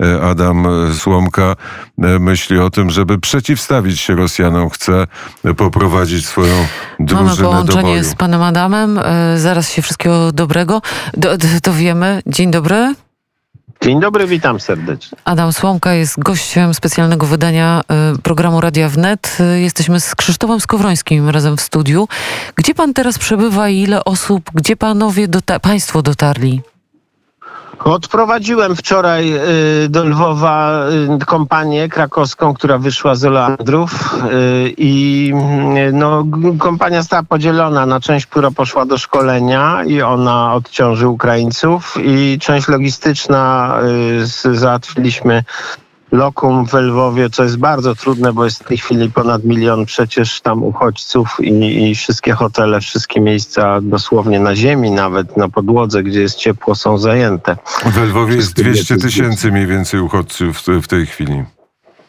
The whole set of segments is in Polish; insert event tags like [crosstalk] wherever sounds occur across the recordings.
e, Adam Słomka e, myśli o tym, żeby przeciwstawić się Rosjanom, chce poprowadzić swoją drużynę Mamy połączenie do boju. z panem Adamem. E, Zaraz się wszystkiego dobrego do, do, dowiemy. Dzień dobry. Dzień dobry, witam serdecznie. Adam Słomka jest gościem specjalnego wydania programu Radia Wnet. Jesteśmy z Krzysztofem Skowrońskim razem w studiu. Gdzie pan teraz przebywa i ile osób, gdzie panowie, dota- państwo dotarli? Odprowadziłem wczoraj y, do Lwowa y, kompanię krakowską, która wyszła z Oleandrów y, i no, kompania została podzielona. Na część, która poszła do szkolenia i ona odciąży Ukraińców i część logistyczna załatwiliśmy lokum w Lwowie, co jest bardzo trudne, bo jest w tej chwili ponad milion przecież tam uchodźców i, i wszystkie hotele, wszystkie miejsca dosłownie na ziemi, nawet na podłodze, gdzie jest ciepło, są zajęte. W Lwowie jest Wszystkie 200 wiecie, tysięcy mniej więcej uchodźców w tej chwili.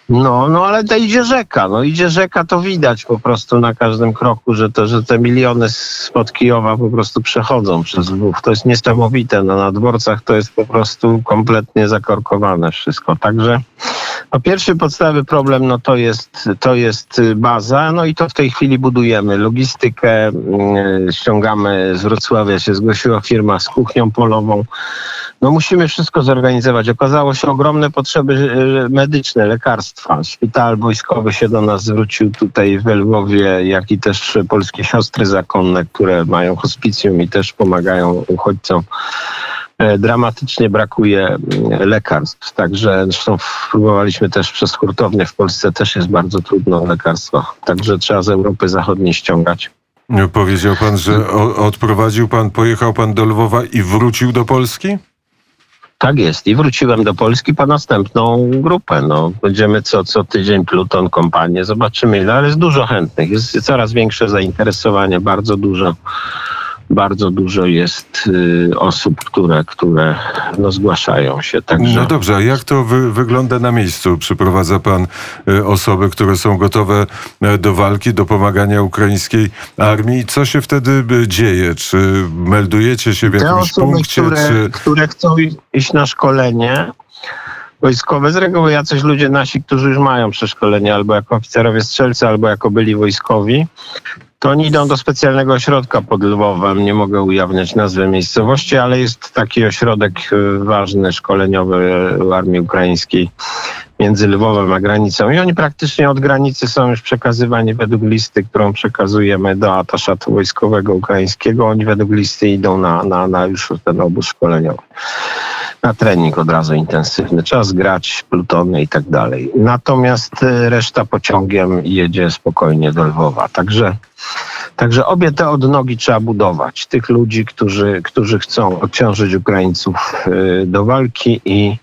No, no ale to idzie rzeka. No idzie rzeka, to widać po prostu na każdym kroku, że, to, że te miliony spod Kijowa po prostu przechodzą przez Lwów. To jest niesamowite. No, na dworcach to jest po prostu kompletnie zakorkowane wszystko. Także no, pierwszy podstawowy problem no, to, jest, to jest y, baza. No i to w tej chwili budujemy. Logistykę mm, ściągamy z Wrocławia. Się zgłosiła firma z kuchnią polową. No musimy wszystko zorganizować. Okazało się ogromne potrzeby medyczne, lekarstwa. Szpital wojskowy się do nas zwrócił tutaj w Lwowie, jak i też polskie siostry zakonne, które mają hospicjum i też pomagają uchodźcom. E, Dramatycznie brakuje mm, lekarstw, także zresztą próbowaliśmy też przez hurtownię w Polsce też jest bardzo trudno o także trzeba z Europy Zachodniej ściągać. Powiedział pan, że odprowadził pan, pojechał pan do Lwowa i wrócił do Polski? Tak jest. I wróciłem do Polski po następną grupę. No, będziemy co, co tydzień Pluton, kompanię. Zobaczymy ile, ale jest dużo chętnych. Jest coraz większe zainteresowanie, bardzo dużo. Bardzo dużo jest y, osób, które, które no, zgłaszają się. Także No dobrze, a jak to wy, wygląda na miejscu? Przyprowadza pan e, osoby, które są gotowe e, do walki, do pomagania ukraińskiej armii. Co się wtedy e, dzieje? Czy meldujecie się w te jakimś osoby, punkcie? które, Czy... które chcą iść na szkolenie wojskowe, z reguły jacyś ludzie nasi, którzy już mają przeszkolenie albo jako oficerowie strzelcy, albo jako byli wojskowi, to oni idą do specjalnego ośrodka pod Lwowem. Nie mogę ujawniać nazwy miejscowości, ale jest taki ośrodek y, ważny, szkoleniowy Armii Ukraińskiej między Lwowem a granicą. I oni praktycznie od granicy są już przekazywani według listy, którą przekazujemy do ataszatu wojskowego ukraińskiego. Oni według listy idą na, na, na już ten obóz szkoleniowy. Na trening od razu intensywny. Trzeba zgrać plutony i tak dalej. Natomiast y, reszta pociągiem jedzie spokojnie do Lwowa. Także Także obie te odnogi trzeba budować. Tych ludzi, którzy, którzy chcą odciążyć Ukraińców y, do walki i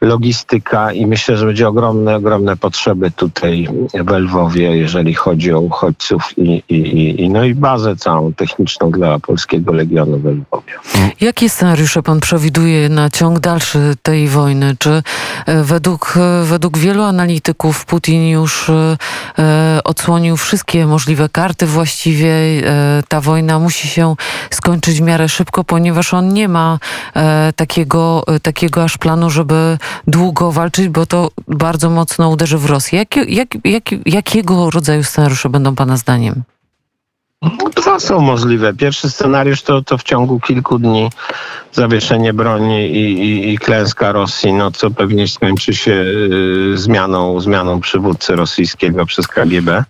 logistyka i myślę, że będzie ogromne, ogromne potrzeby tutaj w Lwowie, jeżeli chodzi o uchodźców i, i, i, no i bazę całą techniczną dla Polskiego Legionu w Lwowie. Jakie scenariusze pan przewiduje na ciąg dalszy tej wojny? Czy e, według, e, według wielu analityków Putin już e, odsłonił wszystkie możliwe karty właściwie? Ta wojna musi się skończyć w miarę szybko, ponieważ on nie ma takiego, takiego aż planu, żeby długo walczyć, bo to bardzo mocno uderzy w Rosję. Jakie, jak, jak, jakiego rodzaju scenariusze będą pana zdaniem? Dwa są możliwe. Pierwszy scenariusz to, to w ciągu kilku dni zawieszenie broni i, i, i klęska Rosji, no co pewnie skończy się y, zmianą, zmianą przywódcy rosyjskiego przez KGB.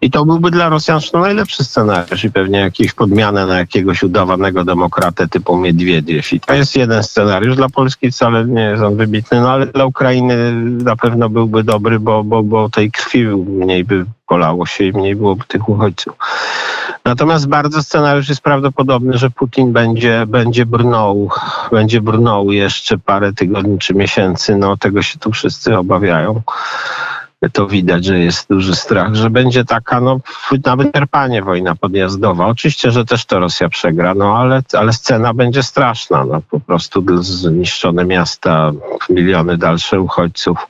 I to byłby dla Rosjan zresztą najlepszy scenariusz i pewnie jakieś podmianę na jakiegoś udawanego demokratę typu Miedwiediew. I to jest jeden scenariusz. Dla Polski wcale nie jest on wybitny, no ale dla Ukrainy na pewno byłby dobry, bo, bo, bo tej krwi mniej by polało się i mniej byłoby tych uchodźców. Natomiast bardzo scenariusz jest prawdopodobny, że Putin będzie, będzie brnął, będzie brnął jeszcze parę tygodni czy miesięcy. No tego się tu wszyscy obawiają. To widać, że jest duży strach, że będzie taka, no, na wyczerpanie wojna podjazdowa. Oczywiście, że też to Rosja przegra, no ale, ale scena będzie straszna. No, po prostu zniszczone miasta, miliony dalsze uchodźców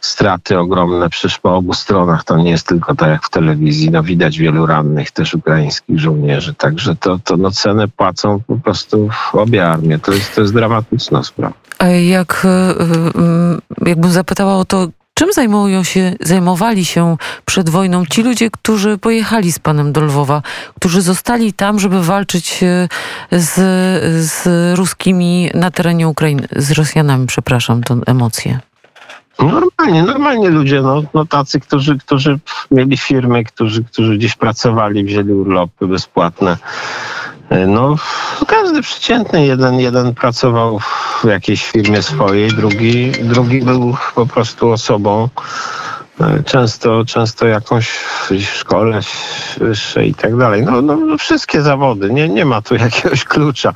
straty ogromne, przecież po obu stronach to nie jest tylko tak jak w telewizji, no widać wielu rannych też ukraińskich żołnierzy, także to, to no cenę płacą po prostu obie armie, to jest, to jest dramatyczna sprawa. Jak, e, mm, jakbym zapytała o to, czym zajmują się, zajmowali się przed wojną ci ludzie, którzy pojechali z panem do Lwowa, którzy zostali tam, żeby walczyć e, z, z ruskimi na terenie Ukrainy, z Rosjanami, przepraszam, to emocje. Normalnie, normalnie ludzie, no, no tacy, którzy, którzy mieli firmy, którzy, którzy gdzieś pracowali, wzięli urlopy bezpłatne. E, No, każdy przeciętny, jeden, jeden pracował w jakiejś firmie swojej, drugi, drugi był po prostu osobą, e, często, często jakąś w szkole wyższej i tak dalej. No, no, no wszystkie zawody, nie, nie ma tu [laughs] jakiegoś klucza.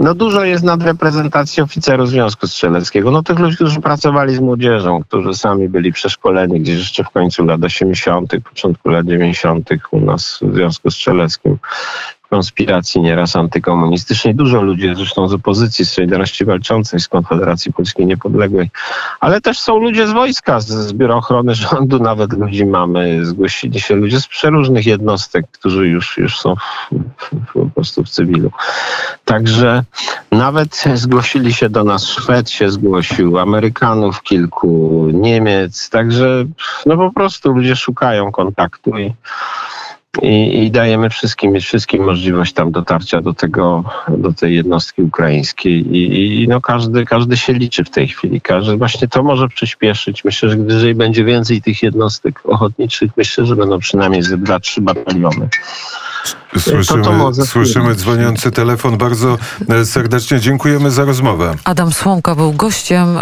No dużo jest nadreprezentacji oficerów Związku Strzeleckiego. No tych ludzi, którzy pracowali z młodzieżą, którzy sami byli przeszkoleni gdzieś jeszcze w końcu lat 80., początku lat 90. u nas w Związku Strzeleckim konspiracji nieraz antykomunistycznej. Dużo ludzi zresztą z opozycji, z Solidarności Walczącej, z Konfederacji Polskiej Niepodległej. Ale też są ludzie z wojska, z, Biura Ochrony Rządu nawet ludzi mamy. Zgłosili się ludzie z przeróżnych jednostek, którzy już, już są w, w, po prostu w cywilu. Także nawet zgłosili się do nas, Szwed się zgłosił, Amerykanów kilku, Niemiec. Także no po prostu ludzie szukają kontaktu i i, i dajemy wszystkim, wszystkim możliwość tam dotarcia do tego, do tej jednostki ukraińskiej i, i no każdy, każdy się liczy w tej chwili. Każdy właśnie to może przyspieszyć. Myślę, że jeżeli będzie więcej tych jednostek ochotniczych, myślę, że będą przynajmniej ze dwa, trzy bataliony. Słyszymy, to to może słyszymy dzwoniący telefon. Bardzo e, serdecznie dziękujemy za rozmowę. Adam Słomka był gościem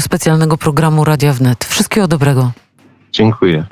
specjalnego programu Radia Wnet. Wszystkiego dobrego. Dziękuję.